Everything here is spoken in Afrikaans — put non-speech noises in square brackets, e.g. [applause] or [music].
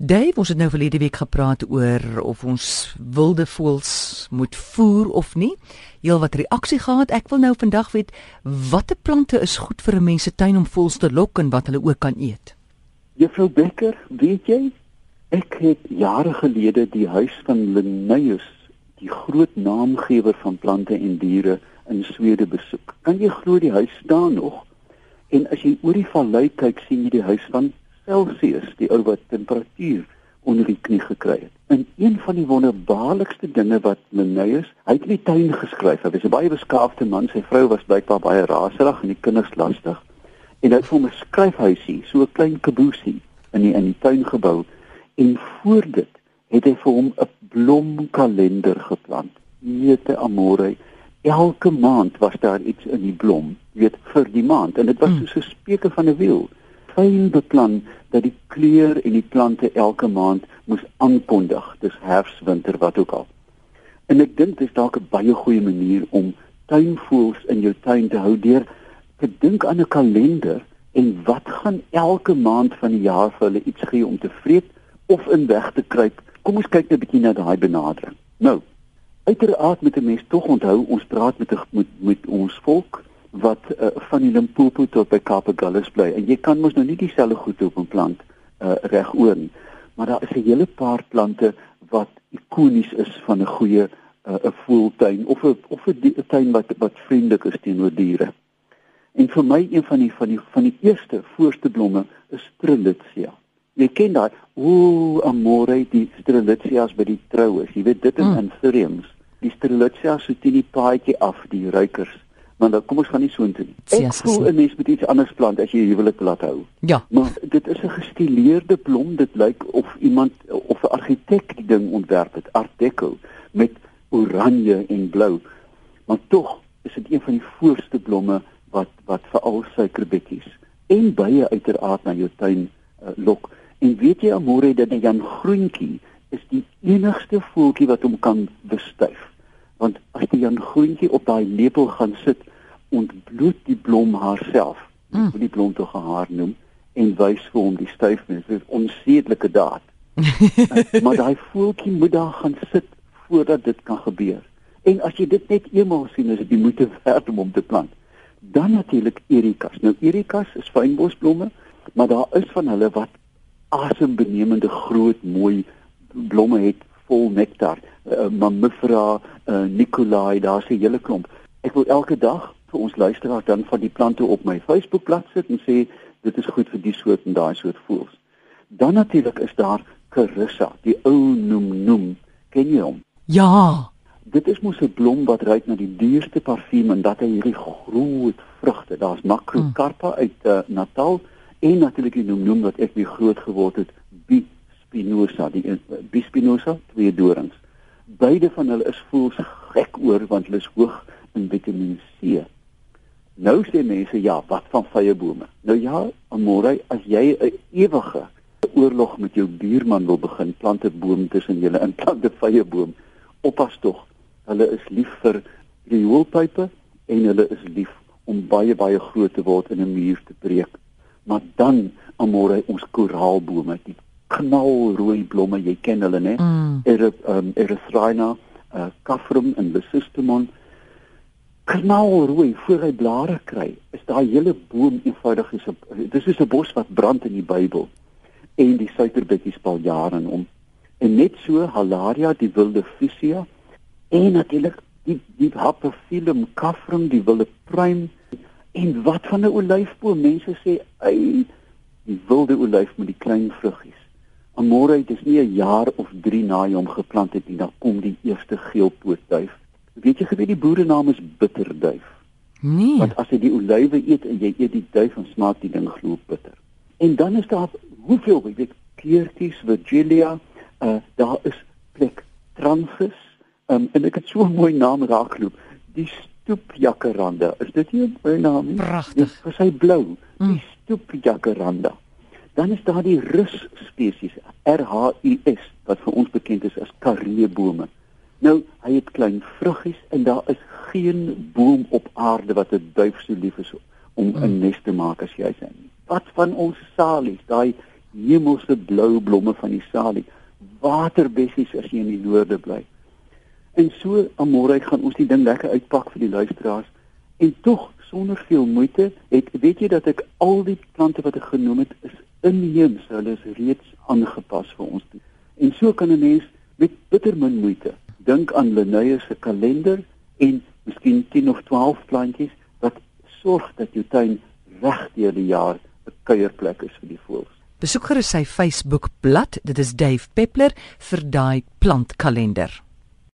Dave, ons het nou verlede week gepraat oor of ons wilde voëls moet voer of nie. Heel wat reaksie gehad. Ek wil nou vandag weet watter plante is goed vir 'n mens se tuin om voëls te lok en wat hulle ook kan eet. Juffrou Becker, weet jy, ek het jare gelede die huis van Linnaeus, die groot naamgewer van plante en diere in Swede besoek. Kan jy glo die huis staan nog? En as jy oor die vallei kyk, sien jy die huis van Celsius, die ou wat temperatuur onder die knie gekry het. En een van die wonderbaarlikste dinge wat Linnaeus, hy het in die tuin geskryf. Hy was 'n baie beskaafde man. Sy vrou was blykbaar baie raserig en die kinders lastig. En hy het vir hom 'n skryfhuisie, so 'n klein kaboesie in die in die tuin gebou. En voor dit het hy vir hom 'n blomkalender geplant. Jete amore. Elke maand was daar iets in die blom, weet vir die maand en dit was hmm. soos 'n speke van 'n wiel fyn beplan dat die kleur en die plante elke maand moes aankondig dis herfs winter wat ook al. En ek dink dis dalk 'n baie goeie manier om tuinvoëls in jou tuin te hou deur te dink aan 'n kalender en wat gaan elke maand van die jaar vir hulle iets gee om te vreet of in weg te kruip. Kom ons kyk net 'n bietjie na daai benadering. Nou uiteraard moet 'n mens tog onthou ons praat met met met ons volk wat uh, van die Limpopo tot by Kaap Agulhas bly en jy kan mos nou nie dieselfde goed op 'n plant uh, regoor nie maar daar is 'n hele paar plante wat ikonies is van 'n goeie uh, 'n voeltuin of 'n of 'n tuin wat wat vriendelik is teenoor diere. En vir my een van die van die van die eerste voorste blomme is Strelitzia. Jy ken daai o amore die Strelitzias by die troues. Jy weet dit is mm. anthuriums. Die Strelitzia so teen die paadjie af die ruikers maar dan kom ons gaan nie so intoe nie. Ek voel 'n mens moet iets anders plant as jy huwelik laat hou. Ja. Maar dit is 'n gestileerde blom. Dit lyk of iemand of 'n argitek die ding ontwerp het, Art Deco met oranje en blou. Maar tog is dit een van die voorste blomme wat wat vir al suikerbekkies en bye uiteraard na jou tuin uh, lok. En weet jy amore dat die Jan Groentjie is die enigste voeltjie wat hom kan bestuif want as die Jan Groentjie op daai lepel gaan sit ontbloot die blom haarself. Mm. die blom tog haar noem en wys vir hom die styfnis dit is onsedelike daad. [laughs] Maar daai voeltjie moet daar gaan sit voordat dit kan gebeur. En as jy dit net eenmaal sien is dit die moeite werd om hom te plant. Dan natuurlik erikas. Nou erikas is fynbosblomme maar daar is van hulle wat asembenemende groot mooi blomme het vol nektar uh, mamifera uh, nicolai daar's 'n hele klomp ek wil elke dag vir ons luisteraars dan van die plante op my Facebookblad sit en sê dit is goed vir die soort en daai soort voëls. Dan natuurlik is daar Carissa, die ou noem noem. Ken jy hom? Ja. Dit is mos 'n blom wat ruik na die duurste parfuum en dat hy hierdie groot vrugte. Daar's Macrocarpa mm. uit uh, Natal en natuurlik die noem noem wat ek weer groot geword het, B spinosa, die uh, B spinosa, twee dorings. Beide van hulle is voels gek oor want hulle is hoog in Vitamiin C. Nou sê mense ja, wat van vyebome? Nou ja, amore, as jy 'n ewige oorlog met jou buurman wil begin, plant 'n boom tussen julle in [laughs] plant 'n vyeboom. Oppas tog. Hulle is lief vir rioolpype en hulle is lief om baie baie groot te word en 'n muur te breek. Maar dan amore ons koraalbome, die knalrooi blomme, jy ken hulle, né? Mm. Er um, Erythrina, uh, Caffrum en Lysistemon knalrooi voor hy blare kry, is daai hele boom eenvoudig is 'n dis is 'n bos wat brand in die Bybel en die suikerbekkies paal jare in om. En net so Halaria, die wilde fusia en natuurlik die die Hapophyllum caffrum, die wilde pruim en wat van 'n olyfboom? Mense sê, "Ey, die wilde olyf met die klein vruggies." Amore, dit is nie 'n jaar of 3 na hy hom geplant het nie, dan kom die eerste geelpootduif Weet jy geweet die boere naam is bitterduif? Nee. Want as jy die olywe eet en jy eet die duif en smaak die ding glo bitter. En dan is daar hoeveel weet jy Keertjies, Virgilia, uh daar is plek Transis, um, en ek het so 'n mooi naam raakloop. Die stoepjacaranda. Is dit nie 'n mooi naam nie? Pragtig. Dis sy blou. Mm. Die stoepjacaranda. Dan is daar die rus spesies R H U S wat vir ons bekend is as karreebome. Nou, hy het klein vruggies en daar is geen boom op aarde wat 'n duif so lief is om 'n mm. nes te maak as hy sien. Wat van ons salies, daai hemelse blou blomme van die salie, waterbessies as jy in die noorde bly. En so amorei gaan ons die ding lekker uitpak vir die luisteraars en tog sonder veel moeite het weet jy dat ek al die plante wat ek genoem het is inheems, hulle is reeds aangepas vir ons. En so kan 'n mens met bitter min moeite dink aan Linnaeus se kalender en miskien 10 of 12 plantjies wat sorg dat jou tuin reg deur die jaar 'n kuierplek is vir die voëls. Besoek gerus sy Facebook bladsy, dit is Dave Peppler vir daai plantkalender.